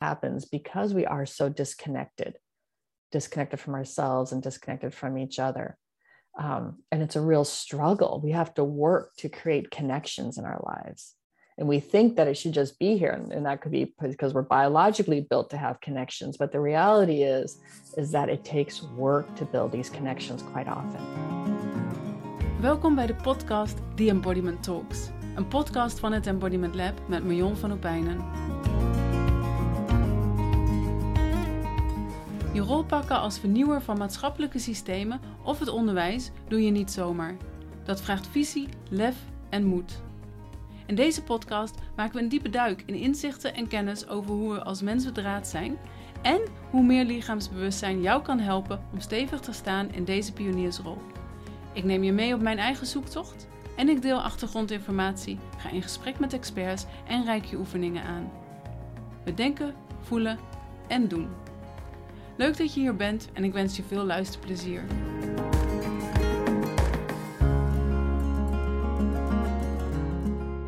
happens because we are so disconnected, disconnected from ourselves and disconnected from each other. Um, and it's a real struggle. We have to work to create connections in our lives. And we think that it should just be here. And, and that could be because we're biologically built to have connections. But the reality is, is that it takes work to build these connections quite often. Welkom bij de podcast The Embodiment Talks. Een podcast van het Embodiment Lab met Marion van Opijnen. Je rol pakken als vernieuwer van maatschappelijke systemen of het onderwijs doe je niet zomaar. Dat vraagt visie, lef en moed. In deze podcast maken we een diepe duik in inzichten en kennis over hoe we als mens bedraad zijn en hoe meer lichaamsbewustzijn jou kan helpen om stevig te staan in deze pioniersrol. Ik neem je mee op mijn eigen zoektocht en ik deel achtergrondinformatie, ga in gesprek met experts en reik je oefeningen aan. We denken, voelen en doen. Leuk dat je hier bent en ik wens je veel luisterplezier.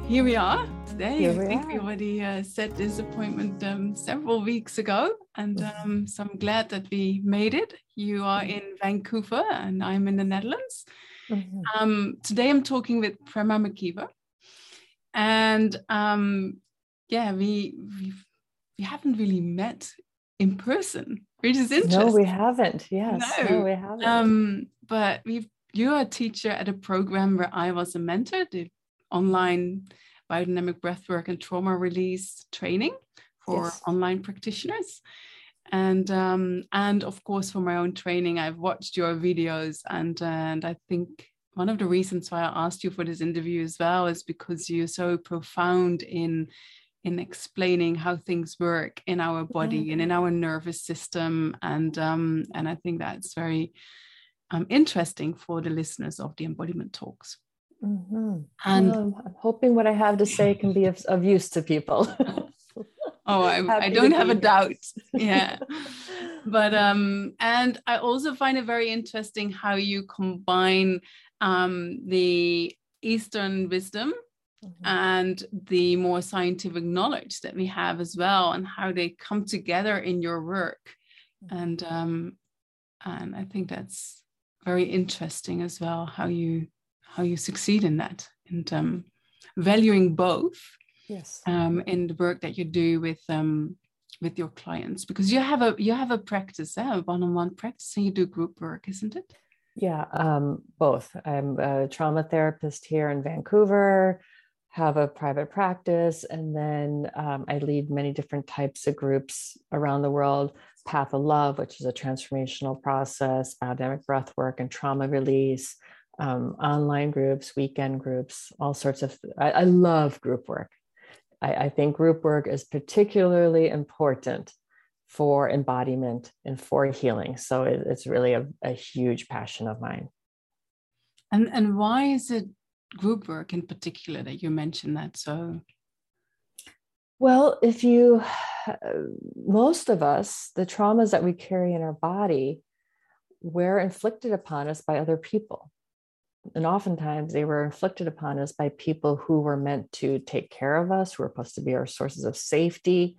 Here we are today. We I think are. we already uh, set this appointment um, several weeks ago, and Mm-hmm. um, so I'm glad that we made it. You are in Vancouver, and I'm in the Netherlands. Mhm. Um, today I'm talking with Prema McKeever, and um, yeah, we we we haven't really met in person, which is interesting. No, we haven't. Yes. No, No. we haven't. Um, but we've you're a teacher at a program where I was a mentor, the online biodynamic breathwork and trauma release training for Yes. online practitioners. And um, and of course for my own training, I've watched your videos and and I think one of the reasons why I asked you for this interview as well is because you're so profound in in explaining how things work in our body and in our nervous system and um, and I think that's very um, interesting for the listeners of the embodiment talks. Mhm. And Well, I'm, hoping what I have to say can be of, of use to people. oh, I, I don't have a doubt. Yeah. but um and i also find it very interesting how you combine um the eastern wisdom Mhm. and the more scientific knowledge that we have as well and how they come together in your work and um and i think that's very interesting as well how you how you succeed in that and um valuing both yes. um in the work that you do with um with your clients because you have a you have a practice eh? a one-on-one practice and you do group work isn't it Yeah, um, both. I'm a trauma therapist here in Vancouver, have a private practice, and then um, I lead many different types of groups around the world. Path of Love, which is a transformational process, biodynamic breath work, and trauma release, um, online groups, weekend groups, all sorts of. I, I love group work. I, I think group work is particularly important for embodiment and for healing. So it, it's really a, a huge passion of mine. and and why is it group work in particular that you mentioned that so Well, if you, most of us, the traumas that we carry in our body were inflicted upon us by other people. And oftentimes they were inflicted upon us by people who were meant to take care of us, who were supposed to be our sources of safety,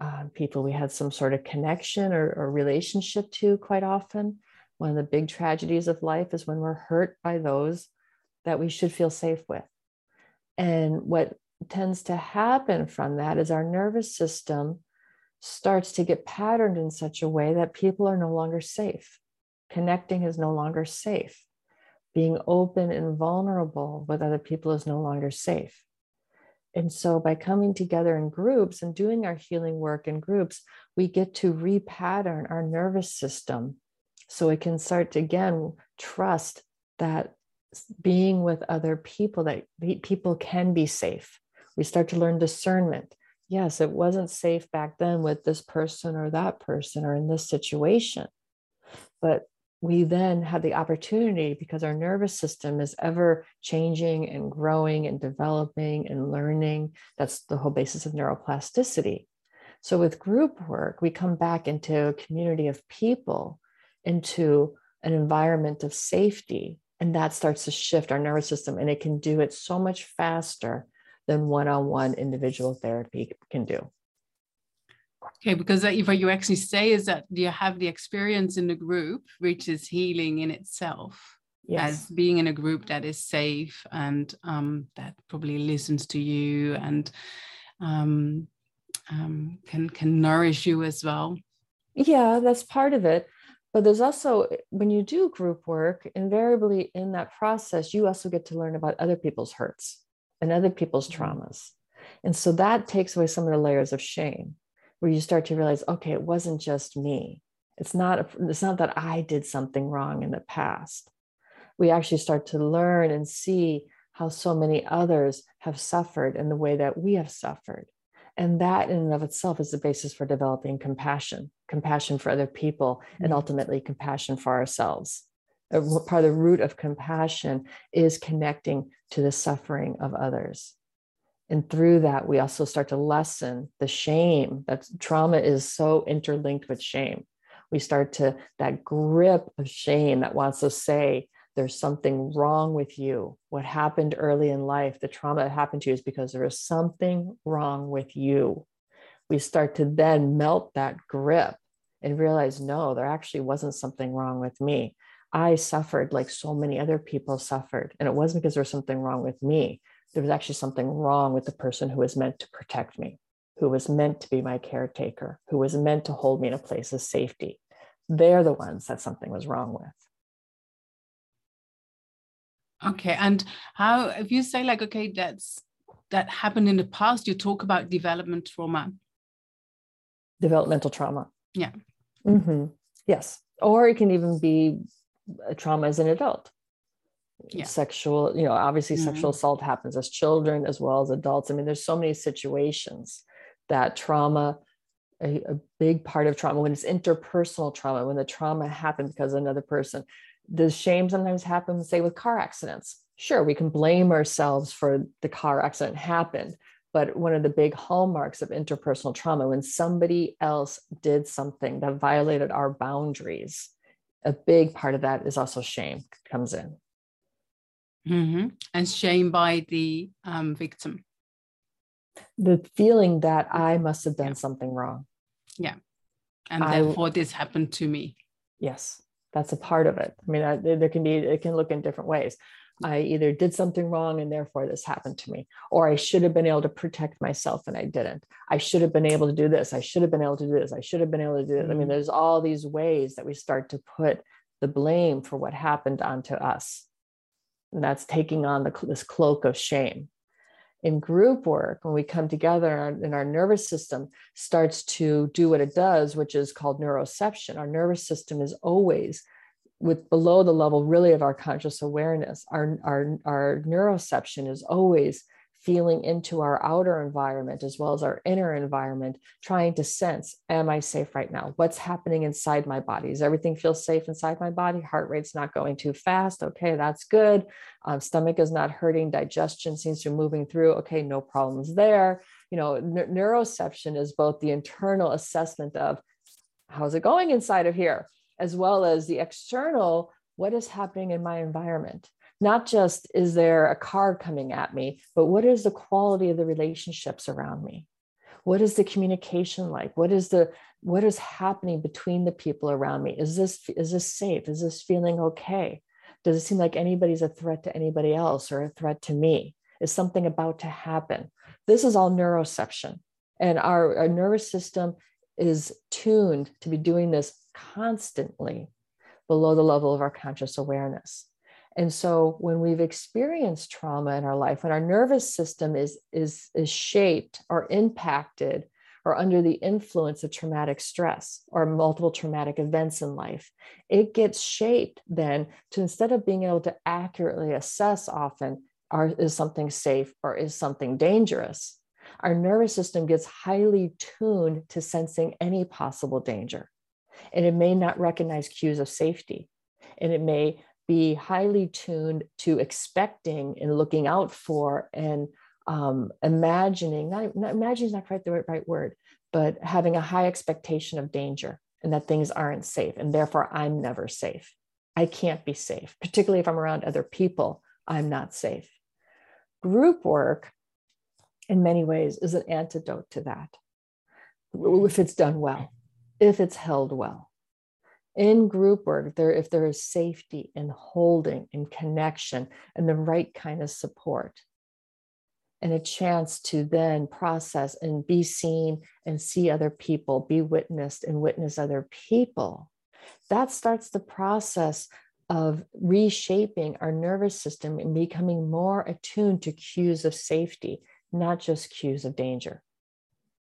uh, people we had some sort of connection or, or relationship to quite often. One of the big tragedies of life is when we're hurt by those that we should feel safe with. And what tends to happen from that is our nervous system starts to get patterned in such a way that people are no longer safe. Connecting is no longer safe. Being open and vulnerable with other people is no longer safe. And so, by coming together in groups and doing our healing work in groups, we get to repattern our nervous system so it can start to again trust that being with other people, that people can be safe. We start to learn discernment. Yes, it wasn't safe back then with this person or that person or in this situation. But we then have the opportunity because our nervous system is ever changing and growing and developing and learning. That's the whole basis of neuroplasticity. So, with group work, we come back into a community of people, into an environment of safety, and that starts to shift our nervous system. And it can do it so much faster than one on one individual therapy can do. Okay, because what you actually say is that you have the experience in the group, which is healing in itself, yes. as being in a group that is safe and um, that probably listens to you and um, um, can can nourish you as well. Yeah, that's part of it. But there's also when you do group work, invariably in that process, you also get to learn about other people's hurts and other people's mm-hmm. traumas. And so that takes away some of the layers of shame where you start to realize, okay, it wasn't just me. It's not, it's not that I did something wrong in the past. We actually start to learn and see how so many others have suffered in the way that we have suffered. And that in and of itself is the basis for developing compassion, compassion for other people, mm-hmm. and ultimately compassion for ourselves. Part of the root of compassion is connecting to the suffering of others. And through that, we also start to lessen the shame that trauma is so interlinked with shame. We start to, that grip of shame that wants to say, there's something wrong with you. What happened early in life, the trauma that happened to you is because there is something wrong with you. We start to then melt that grip and realize, no, there actually wasn't something wrong with me. I suffered like so many other people suffered. And it wasn't because there was something wrong with me there was actually something wrong with the person who was meant to protect me, who was meant to be my caretaker, who was meant to hold me in a place of safety. They're the ones that something was wrong with. Okay. And how, if you say, like, okay, that's that happened in the past, you talk about development trauma. Developmental trauma. Yeah. Mm-hmm. Yes. Or it can even be a trauma as an adult yeah. sexual you know obviously mm-hmm. sexual assault happens as children as well as adults i mean there's so many situations that trauma a, a, big part of trauma when it's interpersonal trauma when the trauma happened because another person does shame sometimes happen say with car accidents sure we can blame ourselves for the car accident happened but one of the big hallmarks of interpersonal trauma when somebody else did something that violated our boundaries a big part of that is also shame comes in Mm-hmm. And shame by the um, victim. The feeling that I must have done yeah. something wrong. Yeah. And I, therefore, this happened to me. Yes, that's a part of it. I mean, I, there can be, it can look in different ways. I either did something wrong and therefore this happened to me, or I should have been able to protect myself and I didn't. I should have been able to do this. I should have been able to do this. I should have been able to do it. Mm-hmm. I mean, mm-hmm. there's all these ways that we start to put the blame for what happened onto us. And that's taking on the, this cloak of shame. In group work, when we come together and our nervous system starts to do what it does, which is called neuroception, our nervous system is always with below the level really of our conscious awareness. Our, our, our neuroception is always feeling into our outer environment as well as our inner environment, trying to sense, am I safe right now? What's happening inside my body? Does everything feel safe inside my body? Heart rate's not going too fast. Okay, that's good. Um, stomach is not hurting. Digestion seems to be moving through. Okay, no problems there. You know, n- neuroception is both the internal assessment of how's it going inside of here, as well as the external, what is happening in my environment not just is there a car coming at me, but what is the quality of the relationships around me? What is the communication like? What is the what is happening between the people around me? Is this is this safe? Is this feeling okay? Does it seem like anybody's a threat to anybody else or a threat to me? Is something about to happen? This is all neuroception. And our, our nervous system is tuned to be doing this constantly below the level of our conscious awareness. And so when we've experienced trauma in our life, when our nervous system is, is, is shaped or impacted or under the influence of traumatic stress or multiple traumatic events in life, it gets shaped then to instead of being able to accurately assess often, are, is something safe or is something dangerous? Our nervous system gets highly tuned to sensing any possible danger. And it may not recognize cues of safety. And it may be highly tuned to expecting and looking out for and um, imagining, not, not imagining is not quite the right, right word, but having a high expectation of danger and that things aren't safe. And therefore, I'm never safe. I can't be safe, particularly if I'm around other people, I'm not safe. Group work, in many ways, is an antidote to that. if it's done well, if it's held well. In group work, there if there is safety and holding and connection and the right kind of support and a chance to then process and be seen and see other people, be witnessed and witness other people. That starts the process of reshaping our nervous system and becoming more attuned to cues of safety, not just cues of danger.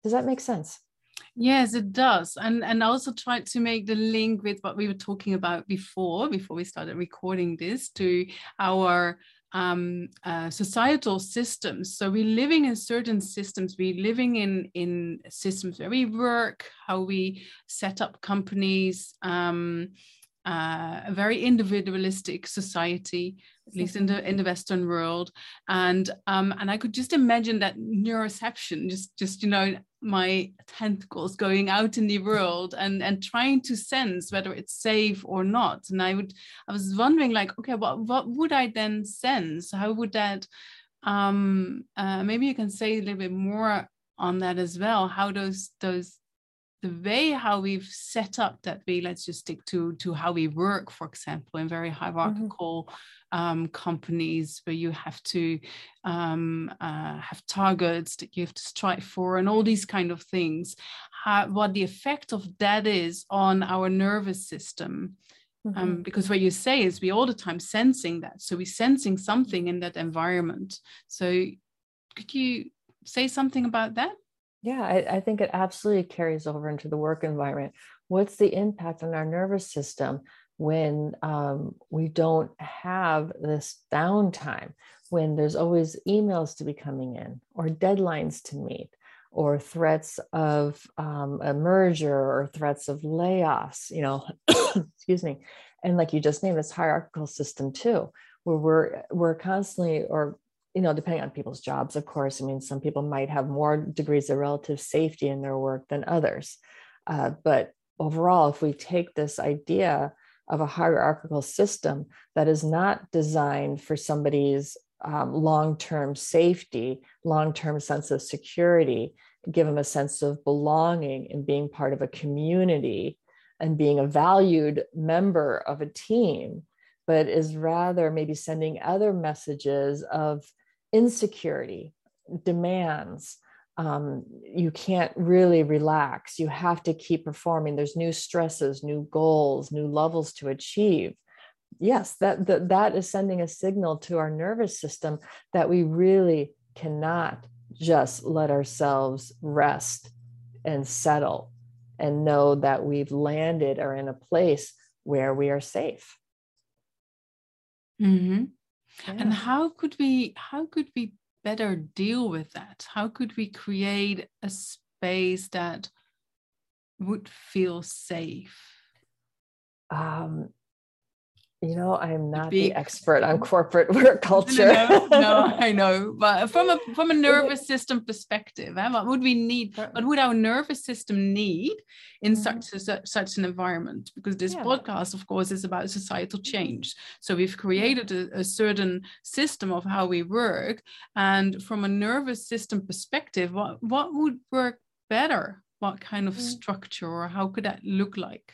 Does that make sense? Yes, it does. And and also try to make the link with what we were talking about before, before we started recording this, to our um, uh, societal systems. So we're living in certain systems. We're living in in systems where we work, how we set up companies. Um, uh, a very individualistic society, at least in the in the Western world, and um, and I could just imagine that neuroception, just just you know my tentacles going out in the world and and trying to sense whether it's safe or not. And I would I was wondering like, okay, what what would I then sense? How would that? Um, uh, maybe you can say a little bit more on that as well. How those those the way how we've set up that way let's just stick to to how we work for example in very mm-hmm. hierarchical mm-hmm. um, companies where you have to um, uh, have targets that you have to strive for and all these kind of things how, what the effect of that is on our nervous system um, mm-hmm. um, because what you say is we all the time sensing that so we're sensing something in that environment so could you say something about that yeah, I, I, think it absolutely carries over into the work environment. What's the impact on our nervous system when um, we don't have this downtime, when there's always emails to be coming in, or deadlines to meet, or threats of um, a merger, or threats of layoffs, you know, excuse me. And like you just named, this hierarchical system too, where we're we're constantly or you know, depending on people's jobs, of course. I mean, some people might have more degrees of relative safety in their work than others. Uh, but overall, if we take this idea of a hierarchical system that is not designed for somebody's um, long term safety, long term sense of security, give them a sense of belonging and being part of a community and being a valued member of a team, but is rather maybe sending other messages of insecurity, demands. Um, you can't really relax. You have to keep performing. There's new stresses, new goals, new levels to achieve. Yes, that, that, that is sending a signal to our nervous system that we really cannot just let ourselves rest and settle and know that we've landed or in a place where we are safe. Mm-hmm yeah. and how could we how could we better deal with that how could we create a space that would feel safe um, you know i'm not the expert on corporate work culture. no, no, no, i know. But from a from a nervous system perspective eh, what would we need what would our nervous system need in mm-hmm. such a, such an environment? Because this yeah. podcast of course is about societal change. So we've created a, a, certain system of how we work. And from a nervous system perspective what what would work better? What kind of mm-hmm. structure or how could that look like?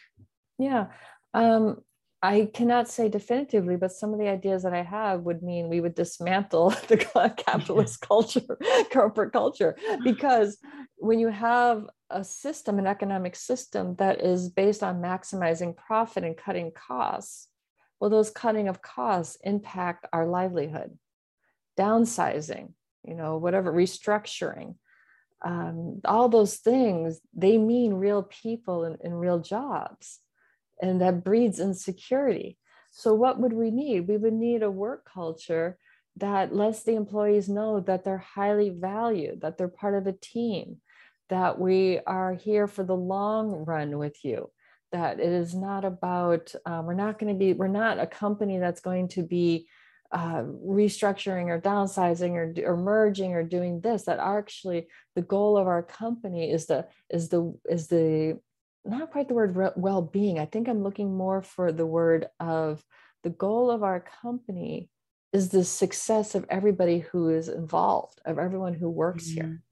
Yeah. Um, I cannot say definitively, but some of the ideas that I have would mean we would dismantle the capitalist culture, corporate culture, because when you have a system, an economic system that is based on maximizing profit and cutting costs, well, those cutting of costs impact our livelihood, downsizing, you know, whatever, restructuring. Um, all those things, they mean real people and, and real jobs and that breeds insecurity. So, what would we need? We would need a work culture that lets the employees know that they're highly valued, that they're part of a team, that we are here for the long run with you, that it is not about, um, we're not going to be, we're not a company that's going to be uh, restructuring or downsizing or, or merging or doing this that actually the goal of our company is the is the is the not quite the word well-being i think i'm looking more for the word of the goal of our company is the success of everybody who is involved of everyone who works mm-hmm. here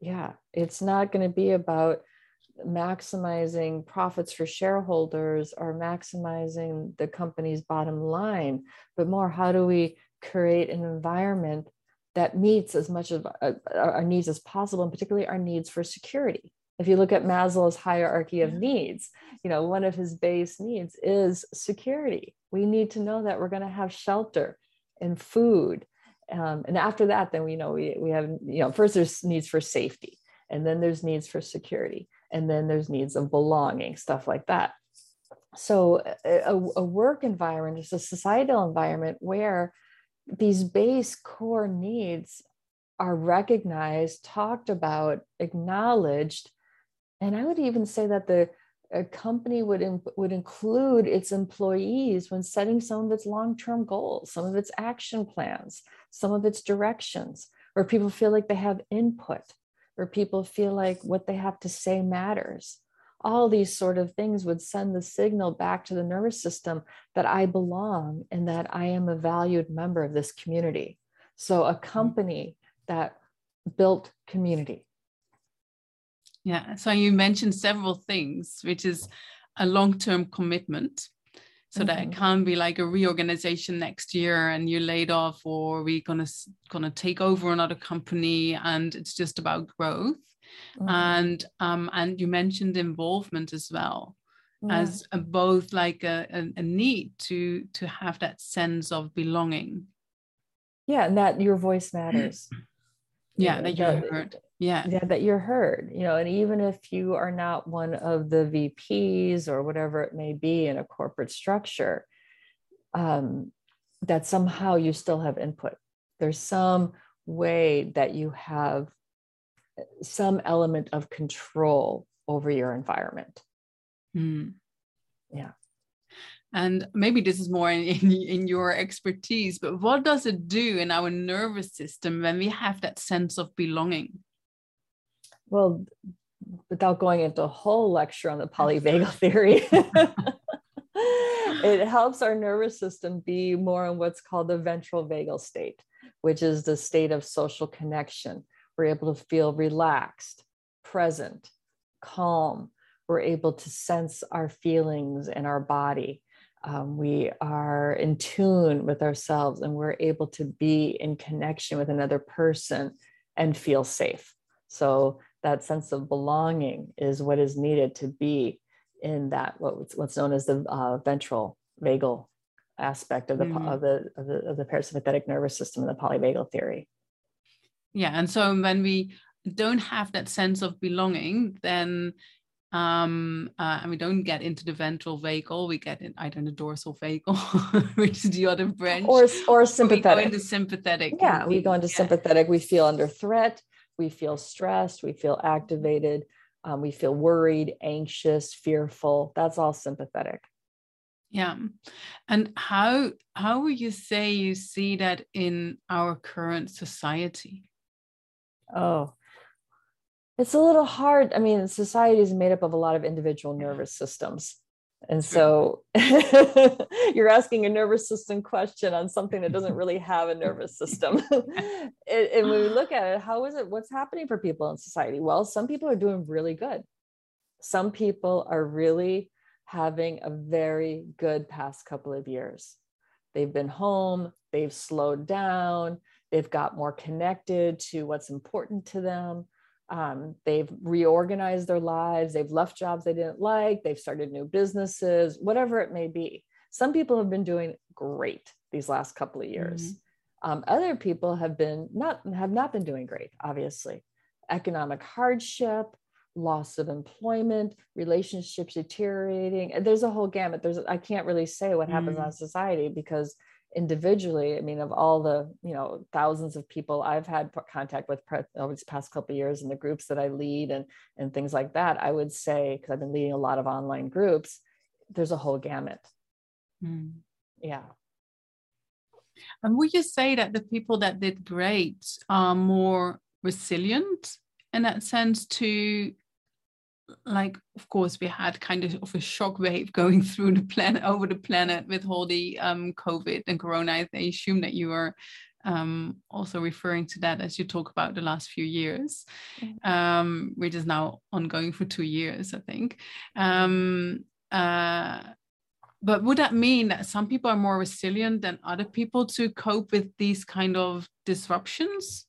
Yeah, it's not going to be about maximizing profits for shareholders or maximizing the company's bottom line, but more how do we create an environment that meets as much of uh, our needs as possible, and particularly our needs for security. If you look at Maslow's hierarchy of needs, you know, one of his base needs is security. We need to know that we're going to have shelter and food. Um, and after that, then we know we, we have, you know, first there's needs for safety, and then there's needs for security, and then there's needs of belonging, stuff like that. So a, a work environment is a societal environment where these base core needs are recognized, talked about, acknowledged. And I would even say that the company would, in, would include its employees when setting some of its long term goals, some of its action plans, some of its directions, where people feel like they have input, where people feel like what they have to say matters all these sort of things would send the signal back to the nervous system that I belong and that I am a valued member of this community. So, a mm-hmm. company that built community. Yeah. So, you mentioned several things, which is a long term commitment. So mm-hmm. that it can't be like a reorganization next year and you're laid off, or we're gonna gonna take over another company and it's just about growth mm-hmm. and um, and you mentioned involvement as well yeah. as a, both like a, a, a need to to have that sense of belonging yeah and that your voice matters yeah that you're heard yeah yeah that you're heard you know and even if you are not one of the vps or whatever it may be in a corporate structure um, that somehow you still have input there's some way that you have some element of control over your environment. Mm. Yeah. And maybe this is more in, in, in, your expertise, but what does it do in our nervous system when we have that sense of belonging? Well, without going into a whole lecture on the polyvagal theory, it helps our nervous system be more in what's called the ventral vagal state, which is the state of social connection we're able to feel relaxed, present, calm. We're able to sense our feelings in our body. Um, we are in tune with ourselves and we're able to be in connection with another person and feel safe. So, that sense of belonging is what is needed to be in that what's, what's known as the uh, ventral vagal aspect of the, mm-hmm. of the, of the of the parasympathetic nervous system in the polyvagal theory yeah and so when we don't have that sense of belonging then um uh, and we don't get into the ventral vagal we get in either in the dorsal vagal which is the other branch or or sympathetic we go into sympathetic yeah we go into yeah. sympathetic we feel under threat we feel stressed we feel activated um, we feel worried anxious fearful. That's all sympathetic. Yeah. And how how would you say you see that in our current society? Oh, it's a little hard. I mean, society is made up of a lot of individual nervous systems. And so you're asking a nervous system question on something that doesn't really have a nervous system. and, and when we look at it, how is it? What's happening for people in society? Well, some people are doing really good. Some people are really having a very good past couple of years. They've been home, they've slowed down, They've got more connected to what's important to them. Um, they've reorganized their lives. They've left jobs they didn't like. They've started new businesses, whatever it may be. Some people have been doing great these last couple of years. Mm-hmm. Um, other people have been not have not been doing great. Obviously, economic hardship, loss of employment, relationships deteriorating. There's a whole gamut. There's I can't really say what happens mm. on society because individually i mean of all the you know thousands of people i've had contact with over these past couple years in the groups that i lead and and things like that i would say because i've been leading a lot of online groups there's a whole gamut mm. yeah and would you say that the people that did great are more resilient in that sense to like of course we had kind of a shock wave going through the planet over the planet with all the um covid and corona i assume that you were um, also referring to that as you talk about the last few years, Mhm. um, which is now ongoing for two years, I think. Um, uh, but would that mean that some people are more resilient than other people to cope with these kind of disruptions?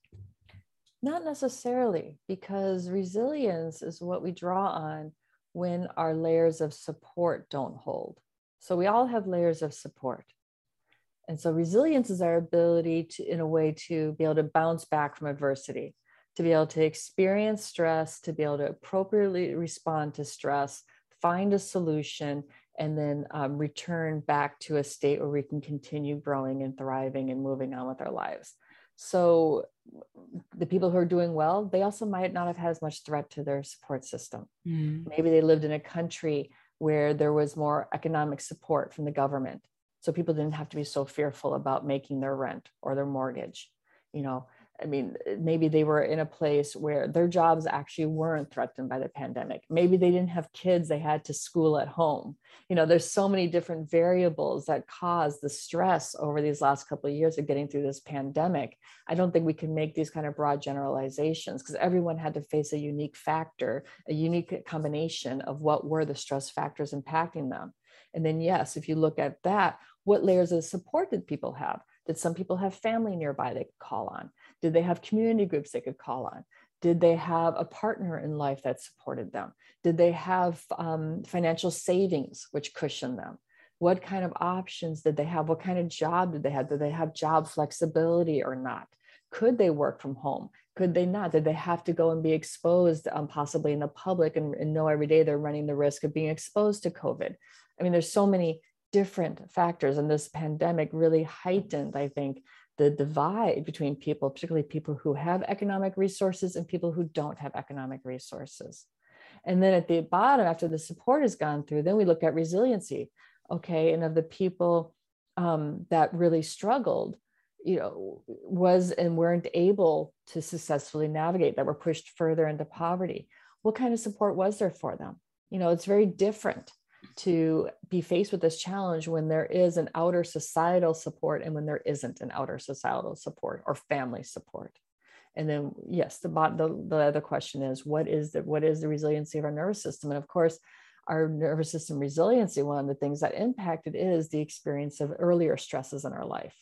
Not necessarily, because resilience is what we draw on when our layers of support don't hold. So we all have layers of support. And so resilience is our ability to, in a way, to be able to bounce back from adversity, to be able to experience stress, to be able to appropriately respond to stress, find a solution, and then um, return back to a state where we can continue growing and thriving and moving on with our lives. So the people who are doing well, they also might not have had as much threat to their support system. Mm. Maybe they lived in a country where there was more economic support from the government. So people didn't have to be so fearful about making their rent or their mortgage. You know, I mean, eh, maybe they were in a place where their jobs actually weren't threatened by the pandemic. Maybe they didn't have kids they had to school at home. You know, there's so many different variables that cause the stress over these last couple of years of getting through this pandemic. I don't think we can make these kind of broad generalizations because everyone had to face a unique factor, a unique combination of what were the stress factors impacting them. And then, yes, if you look at that, what layers of support did people have? Did some people have family nearby they could call on? Did they have community groups they could call on? Did they have a partner in life that supported them? Did they have um, financial savings which cushioned them? What kind of options did they have? What kind of job did they have? Did they have job flexibility or not? Could they work from home? Could they not? Did they have to go and be exposed um, possibly in the public and, and know every day they're running the risk of being exposed to COVID? I mean, there's so many different factors, and this pandemic really heightened, I think, the divide between people, particularly people who have economic resources and people who don't have economic resources. And then at the bottom, after the support has gone through, then we look at resiliency. Okay. And of the people um, that really struggled, you know, was and weren't able to successfully navigate, that were pushed further into poverty, what kind of support was there for them? You know, it's very different to be faced with this challenge when there is an outer societal support and when there isn't an outer societal support or family support. And then yes the, the, the other question is what is the what is the resiliency of our nervous system? And of course our nervous system resiliency one of the things that impacted is the experience of earlier stresses in our life.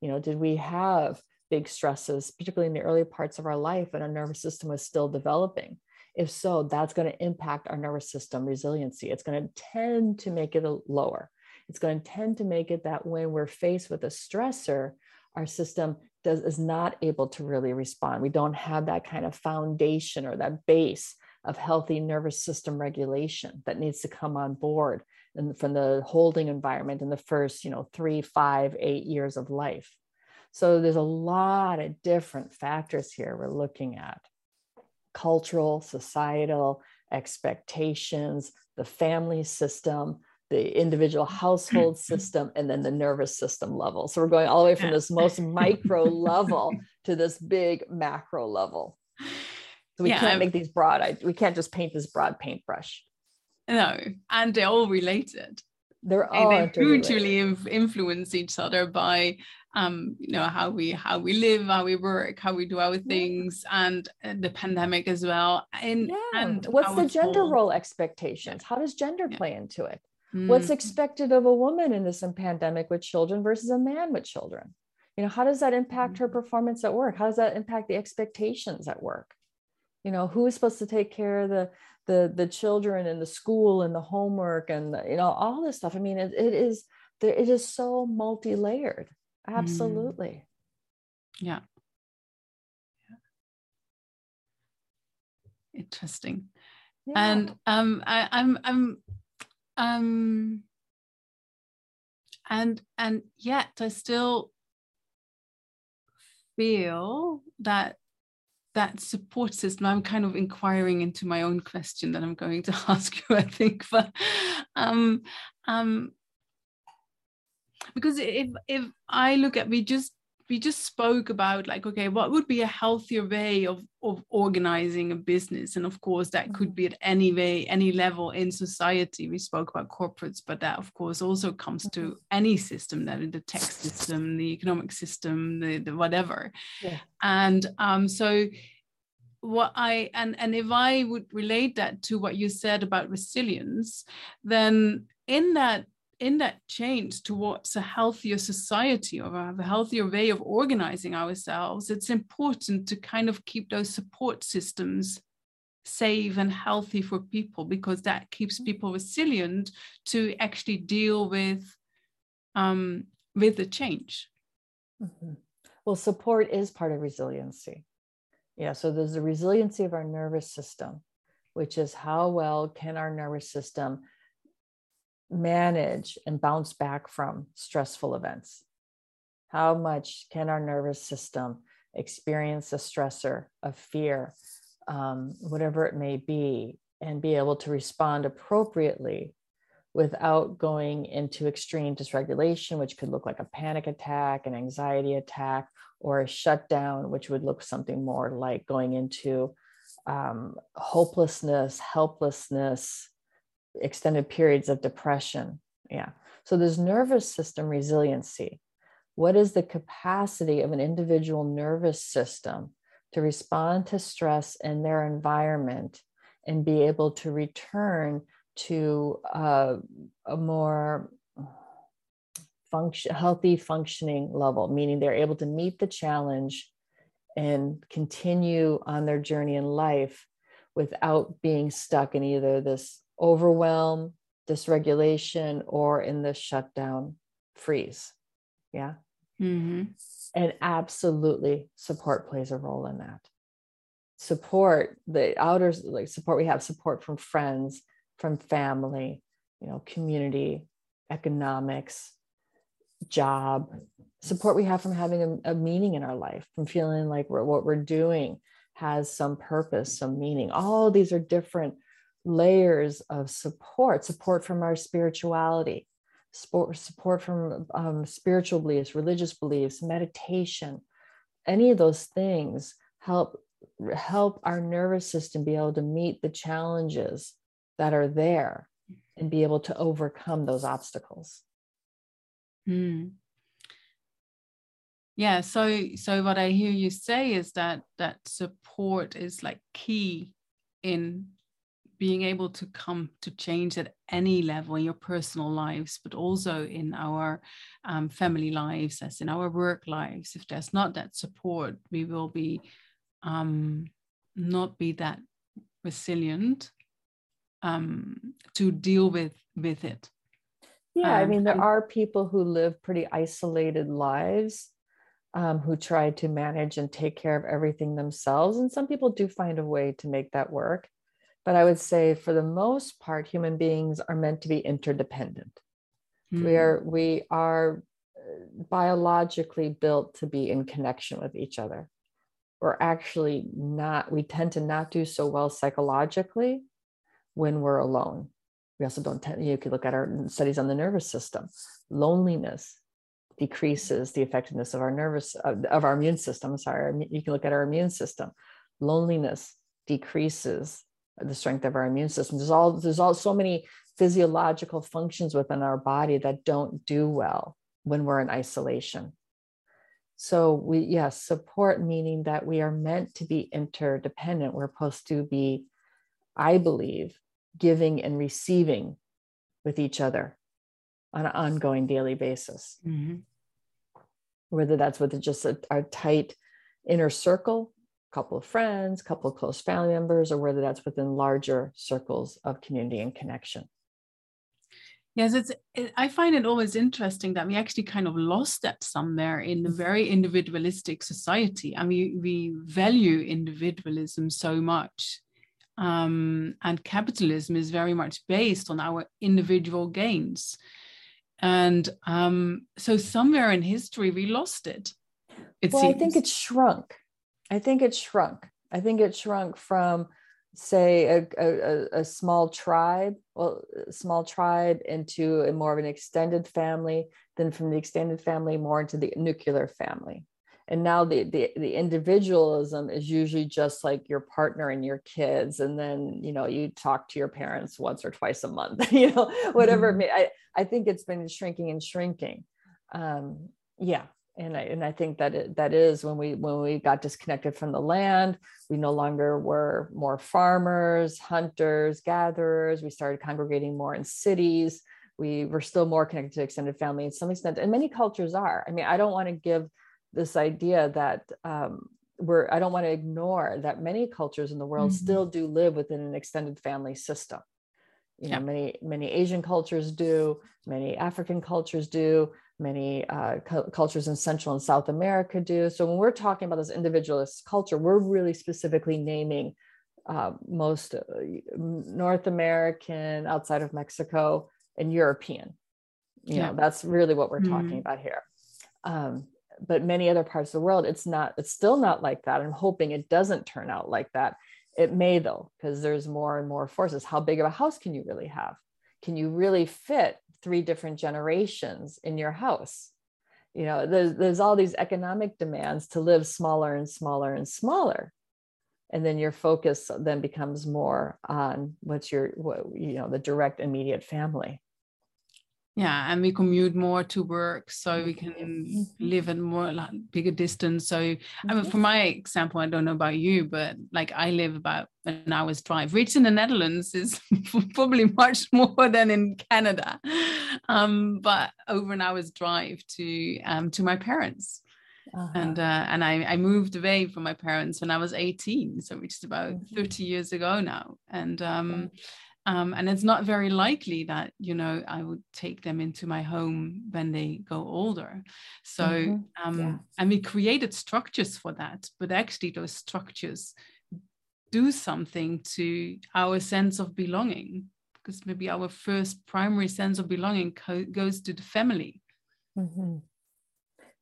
You know did we have big stresses particularly in the early parts of our life when our nervous system was still developing if so, that's going to impact our nervous system resiliency. It's going to tend to make it lower. It's going to tend to make it that when we're faced with a stressor, our system does is not able to really respond. We don't have that kind of foundation or that base of healthy nervous system regulation that needs to come on board and from the holding environment in the first, you know, three, five, eight years of life. So there's a lot of different factors here we're looking at cultural, societal expectations, the family system, the individual household system, and then the nervous system level. So we're going all the way from this most micro level to this big macro level. So we yeah, can't make these broad, we can't just paint this broad paintbrush. No, and they're all related. They're all they mutually influence each other by um, you know how we how we live how we work how we do our things and uh, the pandemic as well and yeah. and what's the gender whole... role expectations how does gender yeah. play into it mm. what's expected of a woman in this pandemic with children versus a man with children you know how does that impact mm. her performance at work how does that impact the expectations at work you know who is supposed to take care of the the the children and the school and the homework and the, you know all this stuff i mean it, it is there it is so multi-layered. Absolutely. Mm. Yeah. yeah. Interesting. Yeah. And um I, I'm I'm um and and yet I still feel that that support system i'm kind of inquiring into my own question that i'm going to ask you i think but um um because if if I look at we just we just spoke about like okay what would be a healthier way of of organizing a business and of course that could be at any way any level in society we spoke about corporates but that of course also comes to mm-hmm. any system that the tech system the economic system the, the whatever yeah. and um so what i and and if i would relate that to what you said about resilience then in that in that change towards a healthier society or a healthier way of organizing ourselves, it's important to kind of keep those support systems safe and healthy for people because that keeps mm-hmm. people resilient to actually deal with um, with the change. Mm-hmm. Well, support is part of resiliency. Yeah, so there's the resiliency of our nervous system, which is how well can our nervous system manage and bounce back from stressful events? How much can our nervous system experience a stressor of fear, um, whatever it may be, and be able to respond appropriately without going into extreme dysregulation, which could look like a panic attack, an anxiety attack, or a shutdown, which would look something more like going into um, hopelessness, helplessness, extended periods of depression. Yeah. So there's nervous system resiliency. What is the capacity of an individual nervous system to respond to stress in their environment and be able to return to uh, a more function, healthy functioning level, meaning they're able to meet the challenge and continue on their journey in life without being stuck in either this overwhelm, dysregulation, or in the shutdown freeze. Yeah. Mm-hmm. And absolutely support plays a role in that. Support, the outer like support we have support from friends, from family, you know, community, economics, job, support we have from having a, a meaning in our life, from feeling like we're, what we're doing has some purpose, some meaning. All these are different layers of support support from our spirituality support, support from um, spiritual beliefs religious beliefs meditation any of those things help help our nervous system be able to meet the challenges that are there and be able to overcome those obstacles mm. yeah so so what i hear you say is that that support is like key in being able to come to change at any level in your personal lives, but also in our um, family lives, as in our work lives. If there's not that support, we will be um, not be that resilient um, to deal with with it. Yeah, I mean, there um, are people who live pretty isolated lives. Um, who try to manage and take care of everything themselves. And some people do find a way to make that work. But I would say for the most part, human beings are meant to be interdependent. Mm-hmm. We are we are uh, biologically built to be in connection with each other. We're actually not, we tend to not do so well psychologically when we're alone. We also don't tend, you could look at our studies on the nervous system. Loneliness decreases the effectiveness of our nervous, of, of our immune system. Sorry, you can look at our immune system. Loneliness decreases the strength of our immune system. There's all there's all so many physiological functions within our body that don't do well when we're in isolation. So we yes, support meaning that we are meant to be interdependent. We're supposed to be, I believe, giving and receiving with each other on an ongoing daily basis. Mm-hmm. Whether that's with just a, a tight inner circle couple of friends, couple of close family members, or whether that's within larger circles of community and connection. Yes, it's. It, I find it always interesting that we actually kind of lost that somewhere in a mm-hmm. very individualistic society. I mean, we value individualism so much, um, and capitalism is very much based on our individual gains, and um, so somewhere in history we lost it. it well, seems. I think it shrunk. I think it shrunk. I think it shrunk from, say, a, a, a small tribe, well, a small tribe into a more of an extended family, then from the extended family more into the nuclear family. and now the, the the individualism is usually just like your partner and your kids and then you know you talk to your parents once or twice a month you know whatever mm-hmm. I, I think it's been shrinking and shrinking um yeah and I, and I think that it, that is when we when we got disconnected from the land we no longer were more farmers hunters gatherers. We started congregating more in cities. We were still more connected to extended family in some extent and many cultures are. I mean i don't want to give this idea that um, we're i don't want to ignore that many cultures in the world mm-hmm. still do live within an extended family system. You know many many asian cultures do many african cultures do many uh, cu- cultures in central and south america do. So when we're talking about this individualist culture we're really specifically naming uh, most uh, north american outside of mexico and european. You yeah. know that's really what we're mm-hmm. talking about here. Um, but many other parts of the world it's not it's still not like that. I'm hoping it doesn't turn out like that. It may though because there's more and more forces. How big of a house can you really have? Can you really fit three different generations in your house. You know there's, there's all these economic demands to live smaller and smaller and smaller. And then your focus then becomes more on what's your what, you know the direct immediate family yeah and we commute more to work so we can mm-hmm. live at more like bigger distance. So i mean for my example i don't know about you but like i live about an hour's drive. Which in the netherlands is probably much more than in canada. Um, but over an hour's drive to um, to my parents. Uh-huh. and uh, and I, I moved away from my parents when I was 18 so which is about mm-hmm. 30 years ago now. And um, um, and it's not very likely that you know I would take them into my home when they go older. So mm-hmm. um, yeah. and we created structures for that, but actually those structures do something to our sense of belonging because maybe our first primary sense of belonging co- goes to the family. Mm-hmm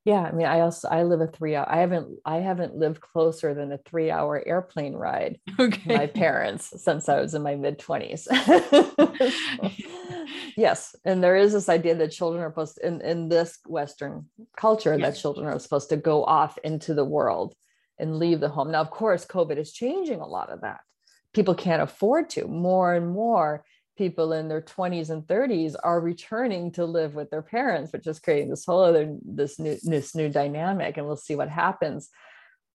yeah i mean i also i live a three hour i haven't i haven't lived closer than a three hour airplane ride okay. my parents since i was in my mid 20s yes and there is this idea that children are supposed to, in, in this western culture yes. that children are supposed to go off into the world and leave the home now of course covid is changing a lot of that people can't afford to more and more people in their 20s and 30s are returning to live with their parents which is creating this whole other this new this new dynamic and we'll see what happens.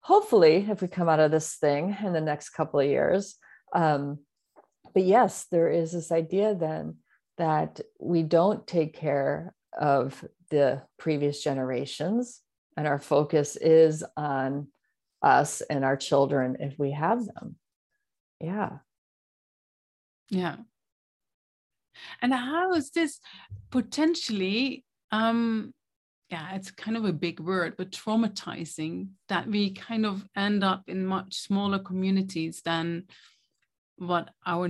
Hopefully if we come out of this thing in the next couple of years um, but yes there is this idea then that we don't take care of the previous generations and our focus is on us and our children if we have them. Yeah. Yeah and how is this potentially, um, yeah, it's kind of a big word, but traumatizing that we kind of end up in much smaller communities than what our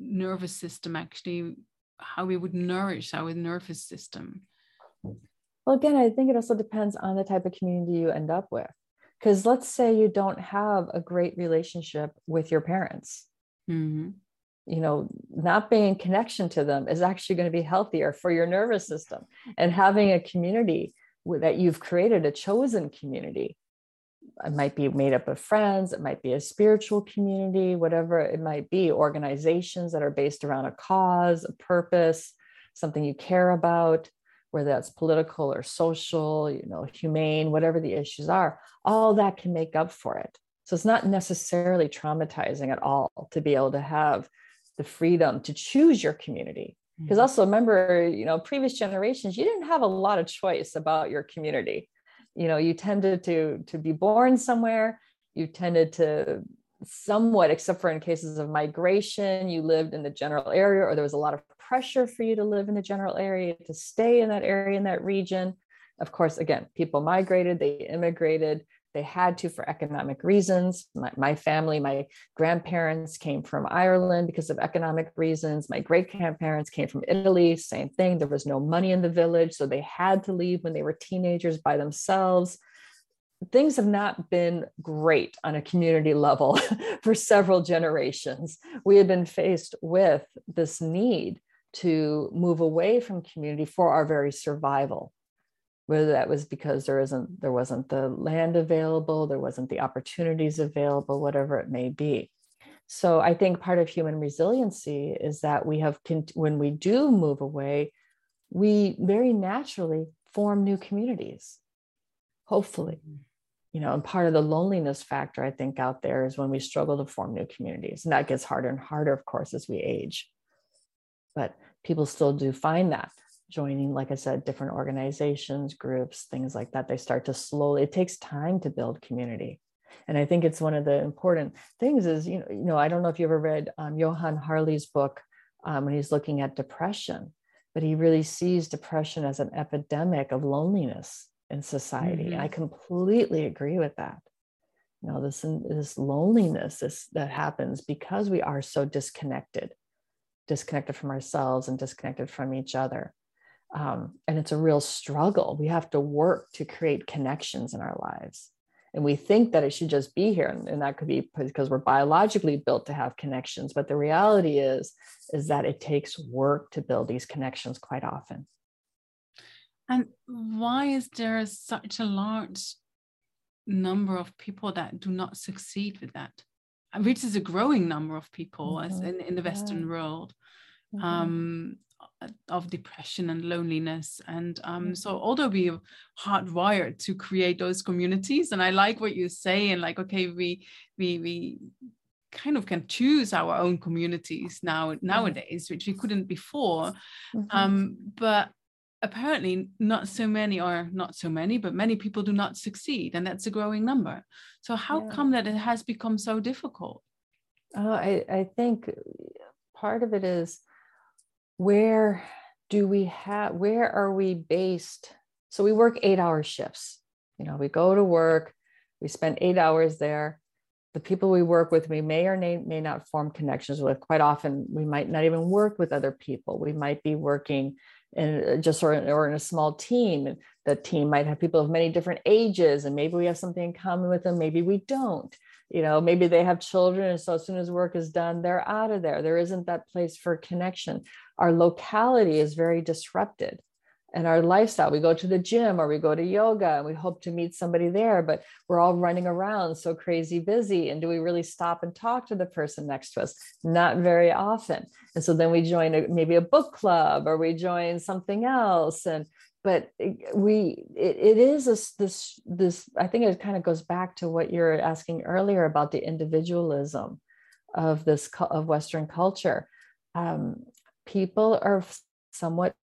nervous system actually, how we would nourish our nervous system? Well, again, I think it also depends on the type of community you end up with. Because let's say you don't have a great relationship with your parents. Mm-hmm you know not being in connection to them is actually going to be healthier for your nervous system. And having a community that you've created a chosen community it might be made up of friends it might be a spiritual community whatever it might be organizations that are based around a cause a purpose something you care about whether that's political or social you know humane whatever the issues are all that can make up for it. So it's not necessarily traumatizing at all to be able to have the freedom to choose your community. Because mm-hmm. also remember you know previous generations you didn't have a lot of choice about your community. You know you tended to to be born somewhere. You tended to somewhat except for in cases of migration you lived in the general area or there was a lot of pressure for you to live in the general area to stay in that area in that region. Of course again people migrated they immigrated they had to for economic reasons. My, my, family, my grandparents came from Ireland because of economic reasons. My great grandparents came from Italy, same thing. There was no money in the village, so they had to leave when they were teenagers by themselves. Things have not been great on a community level for several generations. We have been faced with this need to move away from community for our very survival whether that was because there isn't there wasn't the land available there wasn't the opportunities available whatever it may be. So i think part of human resiliency is that we have when we do move away we very naturally form new communities hopefully. Mm. you know and part of the loneliness factor i think out there is when we struggle to form new communities and that gets harder and harder of course as we age. But people still do find that joining, like I said, different organizations, groups, things like that. They start to slowly, it takes time to build community. And I think it's one of the important things is, you know, you know, I don't know if you ever read um, Johann Hari's book um, when he's looking at depression, but he really sees depression as an epidemic of loneliness in society. Mm-hmm. I completely agree with that. You know, this, this loneliness this, that happens because we are so disconnected, disconnected from ourselves and disconnected from each other um, and it's a real struggle we have to work to create connections in our lives and we think that it should just be here and, and, that could be because we're biologically built to have connections but the reality is is that it takes work to build these connections quite often and why is there such a large number of people that do not succeed with that which is a growing number of people mm-hmm. as in, in the western yeah. world mm-hmm. um, of depression and loneliness and um, so mm-hmm. although we are hardwired to create those communities and i like what you say and like okay we we we kind of can choose our own communities now nowadays which we couldn't before mm-hmm. um, but apparently not so many or not so many but many people do not succeed and that's a growing number so how yeah. come that it has become so difficult oh, I, I think part of it is where do we have where are we based? So we work eight hour shifts. You know we go to work we spend eight hours there. The people we work with we may or may, may not form connections with. Quite often we might not even work with other people. We might be working in just or, or in a small team the team might have people of many different ages and maybe we have something in common with them maybe we don't you know maybe they have children and so as soon as work is done they're out of there. There isn't that place for connection. Our locality is very disrupted and our lifestyle. We go to the gym or we go to yoga and we hope to meet somebody there but we're all running around so crazy busy and do we really stop and talk to the person next to us? Not very often. And so then we join a, maybe a book club or we join something else and but we it, it is this this this i think it kind of goes back to what you're asking earlier about the individualism of this of western culture. Um, people are somewhat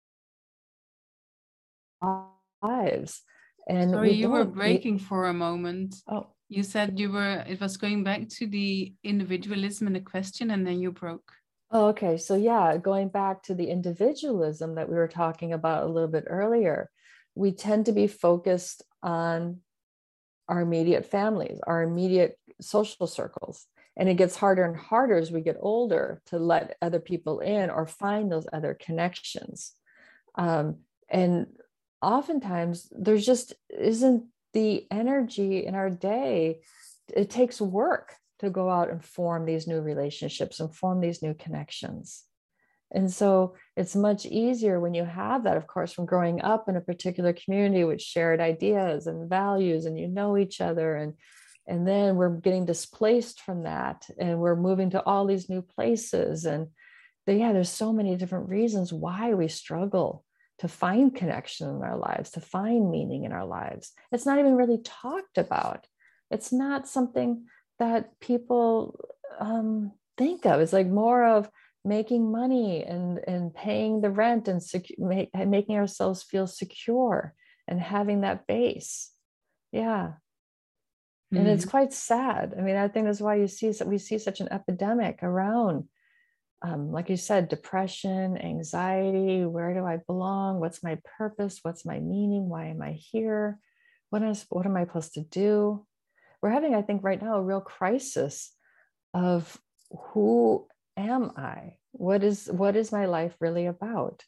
lives and sorry you were breaking we, for a moment. Oh. You said you were it was going back to the individualism in the question and then you broke Oh, okay. So, yeah, going back to the individualism that we were talking about a little bit earlier, we tend to be focused on our immediate families, our immediate social circles. And it gets harder and harder as we get older to let other people in or find those other connections. Um, and oftentimes, there's just isn't the energy in our day. It takes work to go out and form these new relationships and form these new connections. And so it's much easier when you have that, of course, from growing up in a particular community with shared ideas and values, and you know each other. And, and then we're getting displaced from that, and we're moving to all these new places. And yeah, there's so many different reasons why we struggle to find connection in our lives, to find meaning in our lives. It's not even really talked about. It's not something that people um, think of. It's like more of making money and and paying the rent and secu- make, making ourselves feel secure and having that base. Yeah. Mm-hmm. And it's mm-hmm. quite sad. I mean, I think that's why you see that we see such an epidemic around um, like you said, depression, anxiety, where do I belong? What's my purpose? What's my meaning? Why am I here? What is what am I supposed to do? We're having, I think, right now a real crisis of who am I? What is what is my life really about?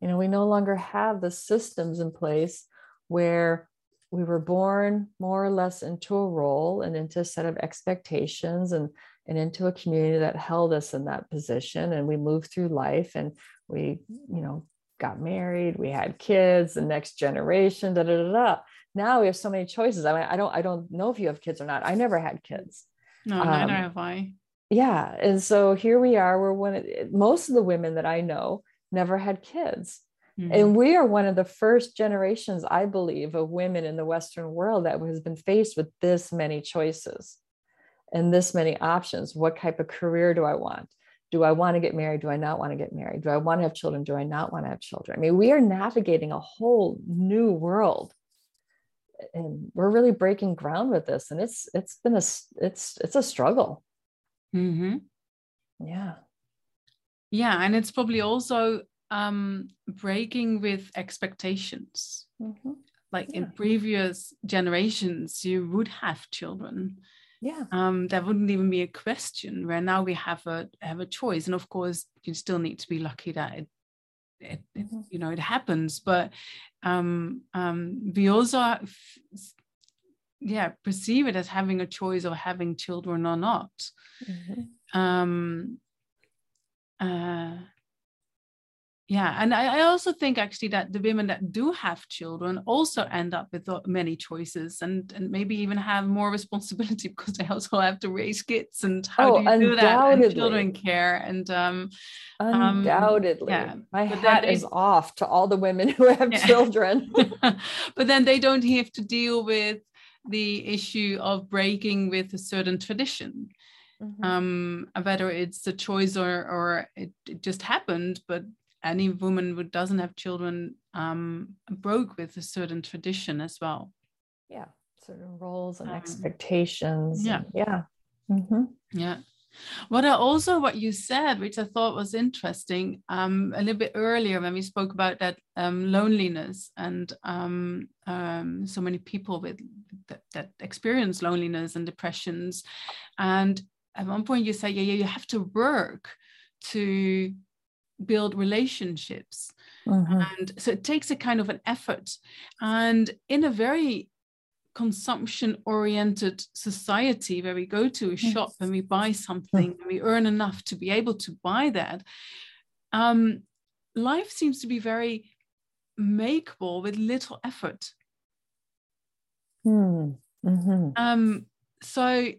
You know, we no longer have the systems in place where we were born more or less into a role and into a set of expectations and and into a community that held us in that position and we move through life and we you know got married, we had kids, the next generation, da da da da. Now we have so many choices. I mean, I don't, I don't know if you have kids or not. I never had kids. No, um, neither have I. Yeah, and so here we are. We're one of most of the women that I know never had kids. Mm-hmm. And we are one of the first generations, I believe, of women in the Western world that has been faced with this many choices and this many options. What type of career do I want? Do I want to get married? Do I not want to get married? Do I want to have children? Do I not want to have children? I mean, we are navigating a whole new world. And we're really breaking ground with this. And it's it's been a it's it's a struggle. Mm-hmm. Yeah. Yeah. And it's probably also um breaking with expectations. Mm-hmm. Like yeah. in previous generations, you would have children yeah um there wouldn't even be a question where now we have a have a choice and of course you still need to be lucky that it it, it mm-hmm. you know it happens but um um we also yeah perceive it as having a choice of having children or not mm-hmm. um uh yeah and I, I, also think actually that the women that do have children also end up with many choices and and maybe even have more responsibility because they also have to raise kids and how oh, do you do that and children care and um, um undoubtedly um, yeah. my but hat is off to all the women who have yeah. children but then they don't have to deal with the issue of breaking with a certain tradition Mm-hmm. um whether it's a choice or or it, it, just happened but any woman who doesn't have children um, broke with a certain tradition as well. Yeah, certain roles and um, expectations. Yeah, and, yeah, mm-hmm. yeah. What I also what you said, which I thought was interesting, um, a little bit earlier when we spoke about that um, loneliness and um, um, so many people with that, that experience loneliness and depressions, and at one point you said, yeah, yeah, you have to work to build relationships mm-hmm. and so it takes a kind of an effort and in a very consumption oriented society where we go to a yes. shop and we buy something and we earn enough to be able to buy that um, life seems to be very makeable with little effort mm-hmm. um, so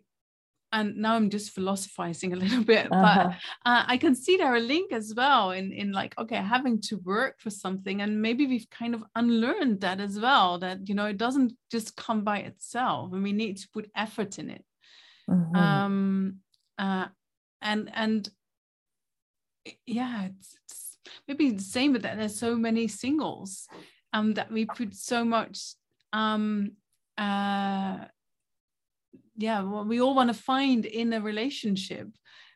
and now I'm just philosophizing a little bit, uh-huh. but uh, I can see there a link as well in in like okay, having to work for something, and maybe we've kind of unlearned that as well. That you know it doesn't just come by itself, and we need to put effort in it. Mm-hmm. Um, uh, and and yeah, it's, it's maybe the same with that. There's so many singles, um, that we put so much um uh yeah what we all want to find in a relationship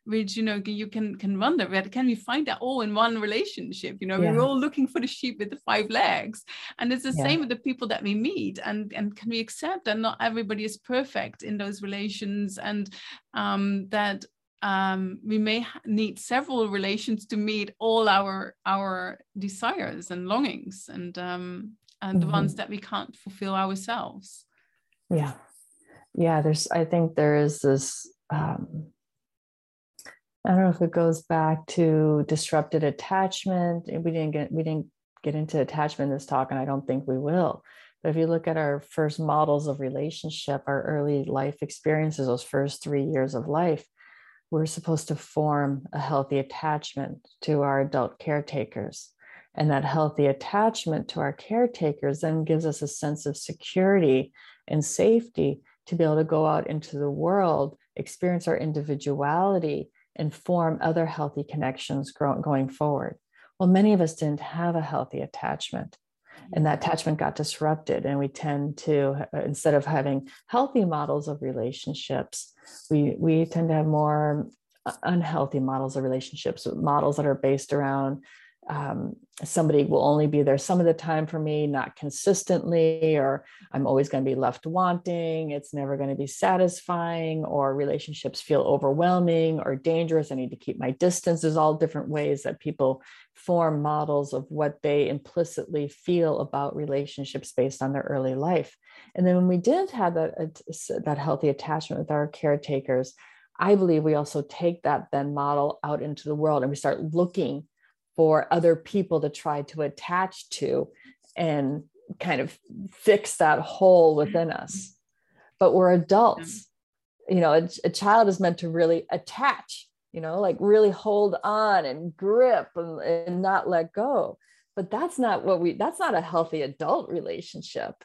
which you know you can can wonder but can we find that all in one relationship you know yeah. we're all looking for the sheep with the five legs and it's the yeah. same with the people that we meet and and can we accept that not everybody is perfect in those relations and um, that um, we may need several relations to meet all our our desires and longings and um, and mm-hmm. the ones that we can't fulfill ourselves yeah yeah there's i think there is this um, i don't know if it goes back to disrupted attachment we didn't get we didn't get into attachment in this talk and i don't think we will. But if you look at our first models of relationship our early life experiences those first three years of life we're supposed to form a healthy attachment to our adult caretakers. And that healthy attachment to our caretakers then gives us a sense of security and safety to be able to go out into the world, experience our individuality, and form other healthy connections going forward. Well, many of us didn't have a healthy attachment, and that attachment got disrupted. And we tend to, uh, instead of having healthy models of relationships, we, we tend to have more uh, unhealthy models of relationships, models that are based around um, somebody will only be there some of the time for me, not consistently, or I'm always going to be left wanting. It's never going to be satisfying, or relationships feel overwhelming or dangerous. I need to keep my distance. There's all different ways that people form models of what they implicitly feel about relationships based on their early life. And then when we didn't have that, that healthy attachment with our caretakers, I believe we also take that then model out into the world and we start looking for other people to try to attach to and kind of fix that hole within us. But we're adults. You know, a, a child is meant to really attach, you know, like really hold on and grip and, and not let go. But that's not what we, that's not a healthy adult relationship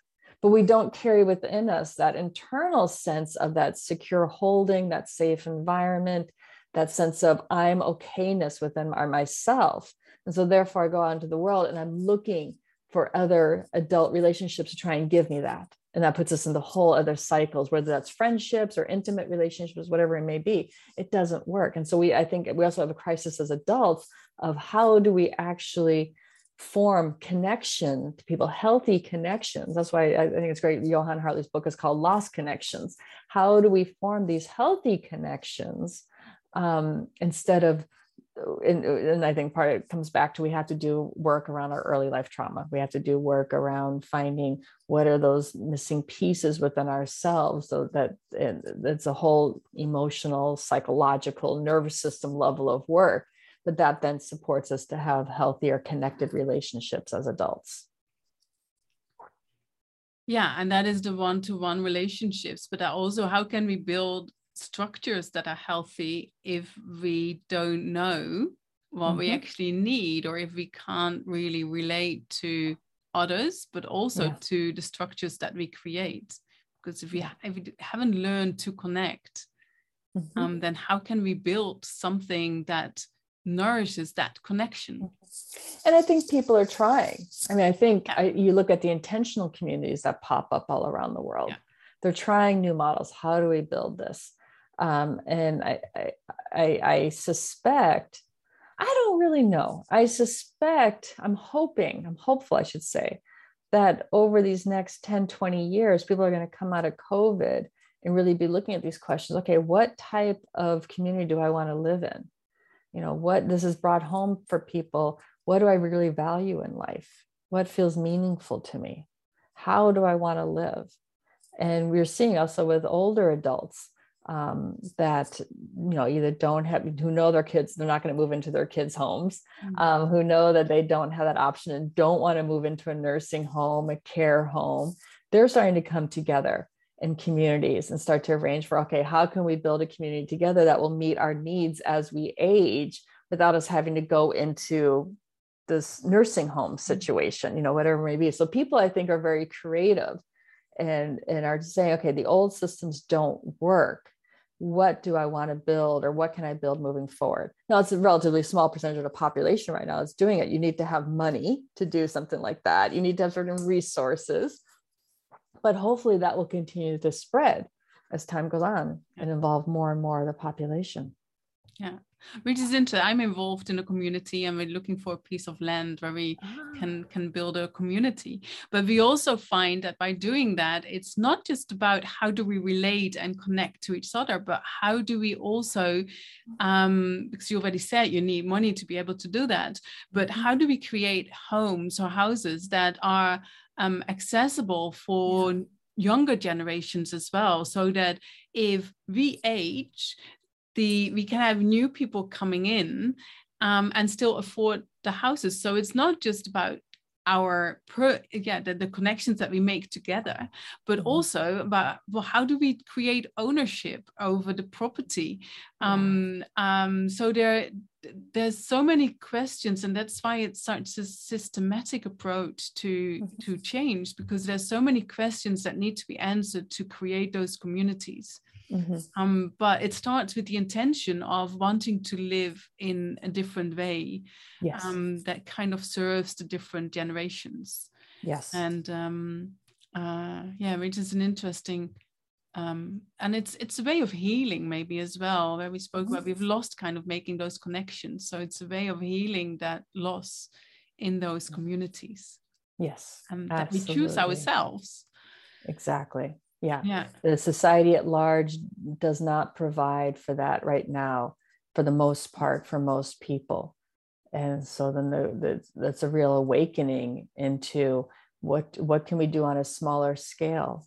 but we don't carry within us that internal sense of that secure holding, that safe environment, that sense of I'm okayness within our myself. And so therefore I go out into the world and I'm looking for other adult relationships to try and give me that. And that puts us in the whole other cycles, whether that's friendships or intimate relationships, whatever it may be, it doesn't work. And so we, I think we also have a crisis as adults of how do we actually form connection to people, healthy connections. That's why I think it's great. Johann Hari's book is called Lost Connections. How do we form these healthy connections um, instead of, and, and, I think part of it comes back to we have to do work around our early life trauma. We have to do work around finding what are those missing pieces within ourselves so that it's a whole emotional, psychological, nervous system level of work but that then supports us to have healthier connected relationships as adults yeah and that is the one-to-one relationships but also how can we build structures that are healthy if we don't know what mm-hmm. we actually need or if we can't really relate to others but also yeah. to the structures that we create because if we, if we haven't learned to connect mm-hmm. um, then how can we build something that nourishes that connection mm-hmm. and i think people are trying i mean i think yeah. I, you look at the intentional communities that pop up all around the world yeah. they're trying new models how do we build this um, and I, I i suspect i don't really know. I suspect i'm hoping i'm hopeful i should say that over these next 10 20 years people are going to come out of covid and really be looking at these questions okay what type of community do i want to live in? You know what this has brought home for people what do i really value in life? What feels meaningful to me? How do i want to live? And we're seeing also with older adults um, that you know either don't have who know their kids they're not going to move into their kids homes mm-hmm. um, who know that they don't have that option and don't want to move into a nursing home a care home they're starting to come together in communities and start to arrange for okay how can we build a community together that will meet our needs as we age without us having to go into this nursing home mm-hmm. situation you know whatever it may be so people i think are very creative and and are saying okay the old systems don't work what do i want to build or what can i build moving forward? Now it's a relatively small percentage of the population right now that's doing it. You need to have money to do something like that. You need to have certain resources. But hopefully that will continue to spread as time goes on and involve more and more of the population. Yeah, which is interesting. I'm involved in a community and we're looking for a piece of land where we ah. can can build a community. But we also find that by doing that, it's not just about how do we relate and connect to each other, but how do we also, um, because you already said you need money to be able to do that, but mm-hmm. how do we create homes or houses that are um, accessible for yeah. younger generations as well so that if we age the we can have new people coming in um, and still afford the houses so it's not just about our pro yeah the, the connections that we make together but mm-hmm. also about well how do we create ownership over the property um um so there there's so many questions and that's why it's such a systematic approach to mm-hmm. to change because there's so many questions that need to be answered to create those communities mm-hmm. um, but it starts with the intention of wanting to live in a different way yes. um, that kind of serves the different generations. Yes. And um, uh, yeah which is an interesting um, and it's it's a way of healing maybe as well where we spoke about mm-hmm. we've lost kind of making those connections. So it's a way of healing that loss in those communities. Yes and that we choose ourselves. Exactly yeah yeah the society at large does not provide for that right now for the most part for most people and so then the, the that's a real awakening into what what can we do on a smaller scale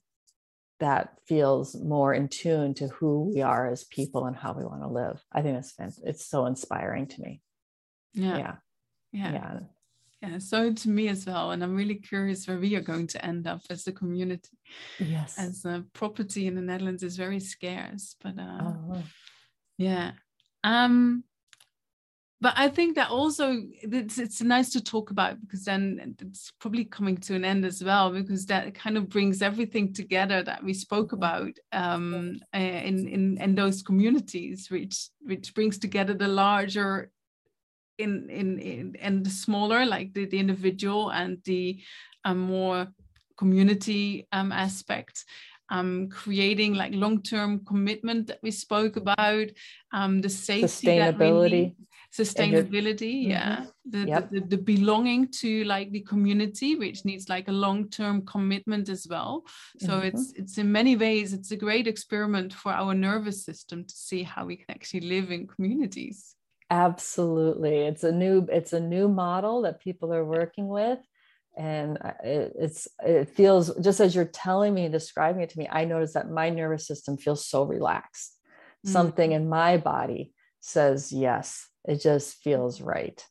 that feels more in tune to who we are as people and how we want to live. I think that's it's so inspiring to me. Yeah. Yeah. yeah. yeah. Yeah, so to me as well. And I'm really curious where we are going to end up as a community. Yes. As a property in the Netherlands is very scarce. But uh, oh. yeah. Um but I think that also it's, it's nice to talk about because then it's probably coming to an end as well because that kind of brings everything together that we spoke about um, in, in in those communities, which which brings together the larger in in, in and the smaller like the, the individual and the um, more community um, aspect um, creating like long-term commitment that we spoke about um, the safety sustainability sustainability yeah mm-hmm. the, yep. the, the, belonging to like the community which needs like a long-term commitment as well so mm-hmm. it's it's in many ways it's a great experiment for our nervous system to see how we can actually live in communities absolutely it's a new it's a new model that people are working with and it, it's it feels just as you're telling me describing it to me i notice that my nervous system feels so relaxed. Mm-hmm. something in my body says yes it just feels right.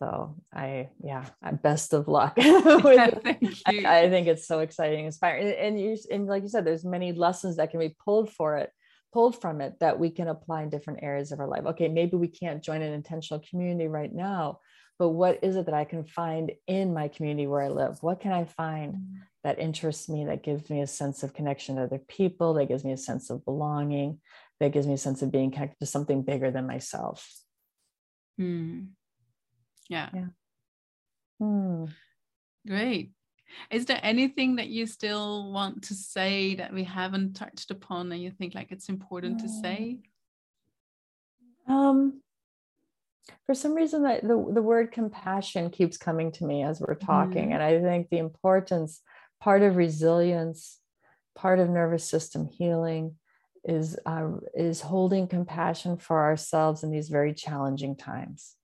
So i yeah best of luck with, I, I, think it's so exciting inspiring and, and you and like you said there's many lessons that can be pulled for it pulled from it that we can apply in different areas of our life. Okay, maybe we can't join an intentional community right now, but what is it that I can find in my community where I live? What can I find mm. that interests me, that gives me a sense of connection to other people, that gives me a sense of belonging, that gives me a sense of being connected to something bigger than myself? Hmm. Yeah. yeah. Hmm. Great. Is there anything that you still want to say that we haven't touched upon and you think like it's important to say? Um, for some reason that the, the word compassion keeps coming to me as we're talking. Mm. And I think the importance, part of resilience, part of nervous system healing is uh, is holding compassion for ourselves in these very challenging times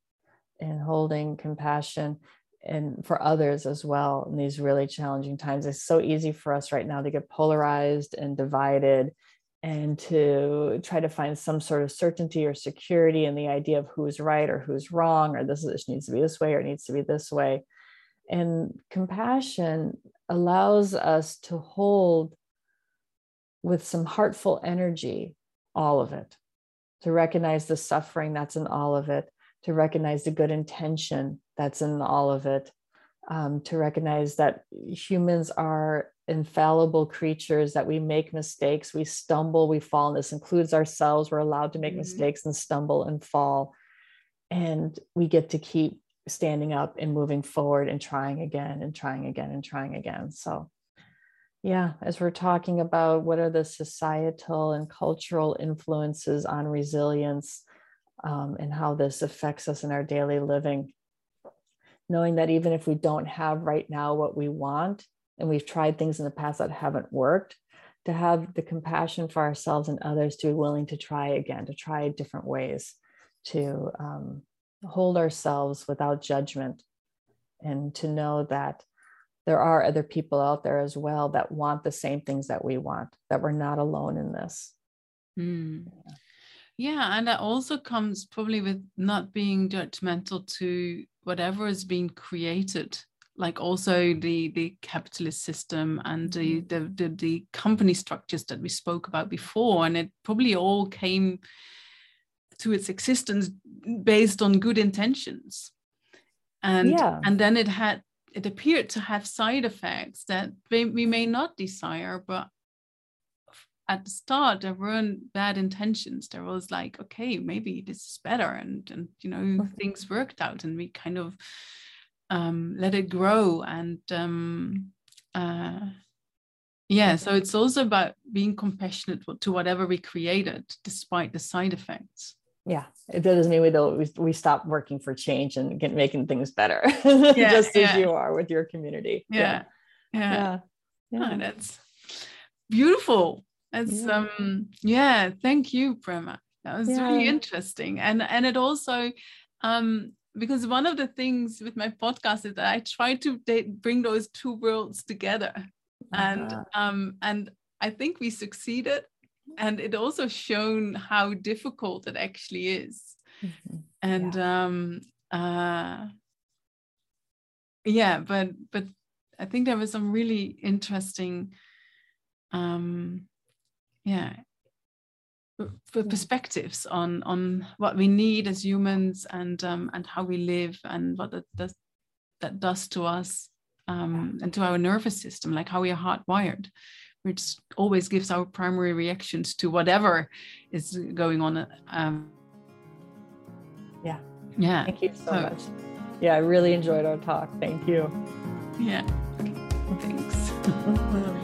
and holding compassion and for others as well in these really challenging times. It's so easy for us right now to get polarized and divided and to try to find some sort of certainty or security in the idea of who's right or who's wrong, or this, this needs to be this way or it needs to be this way. And compassion allows us to hold with some heartful energy all of it, to recognize the suffering that's in all of it, to recognize the good intention that's in all of it, um, to recognize that humans are infallible creatures, that we make mistakes, we stumble, we fall, and this includes ourselves. We're allowed to make mm-hmm. mistakes and stumble and fall. And we get to keep standing up and moving forward and trying again and trying again and trying again. So, yeah, as we're talking about what are the societal and cultural influences on resilience, um, and how this affects us in our daily living. Knowing that even if we don't have right now what we want, and we've tried things in the past that haven't worked, to have the compassion for ourselves and others to be willing to try again, to try different ways, to um, hold ourselves without judgment, and to know that there are other people out there as well that want the same things that we want, that we're not alone in this. Mm. Yeah. Yeah, and that also comes probably with not being judgmental to whatever is being created like also the the capitalist system and the, mm-hmm. the, the the company structures that we spoke about before and it probably all came to its existence based on good intentions and yeah. and then it had it appeared to have side effects that we may not desire but at the start there weren't bad intentions there was like okay maybe this is better and and you know mm-hmm. things worked out and we kind of um, let it grow and um, uh, yeah so it's also about being compassionate to whatever we created despite the side effects yeah it doesn't mean we don't we, we stop working for change and get making things better yeah, just yeah. as you are with your community yeah yeah yeah, yeah. yeah. Oh, that's beautiful it's yeah. um yeah, thank you, Prema. That was yeah. really interesting. And and it also um because one of the things with my podcast is that I try to bring those two worlds together. And uh-huh. um and I think we succeeded. And it also shown how difficult it actually is. Mm-hmm. And yeah. um uh yeah, but but I think there was some really interesting, um, yeah, for perspectives on on what we need as humans and um, and how we live and what that does that does to us um, and to our nervous system, like how we are hardwired, which always gives our primary reactions to whatever is going on. Um, yeah. Yeah. Thank you so, so much. Yeah, I really enjoyed our talk. Thank you. Yeah. Thanks.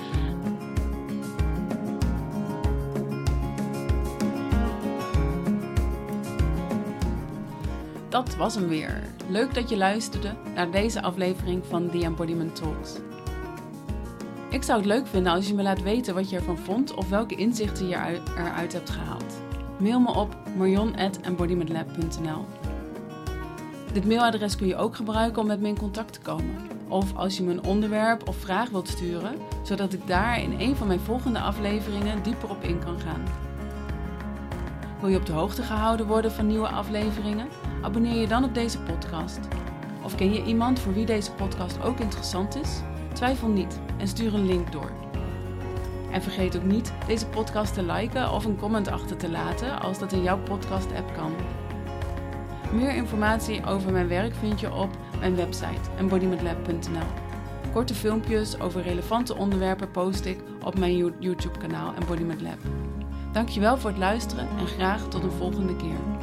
Dat was hem weer. Leuk dat je luisterde naar deze aflevering van The Embodiment Talks. Ik zou het leuk vinden als je me laat weten wat je ervan vond of welke inzichten je eruit hebt gehaald. Mail me op marion.embodimentlab.nl Dit mailadres kun je ook gebruiken om met me in contact te komen. Of als je me een onderwerp of vraag wilt sturen, zodat ik daar in een van mijn volgende afleveringen dieper op in kan gaan. Wil je op de hoogte gehouden worden van nieuwe afleveringen? Abonneer je dan op deze podcast. Of ken je iemand voor wie deze podcast ook interessant is? Twijfel niet en stuur een link door. En vergeet ook niet deze podcast te liken of een comment achter te laten als dat in jouw podcast-app kan. Meer informatie over mijn werk vind je op mijn website embodimentlab.nl. Korte filmpjes over relevante onderwerpen post ik op mijn YouTube-kanaal Embodiment Lab. Dankjewel voor het luisteren en graag tot een volgende keer.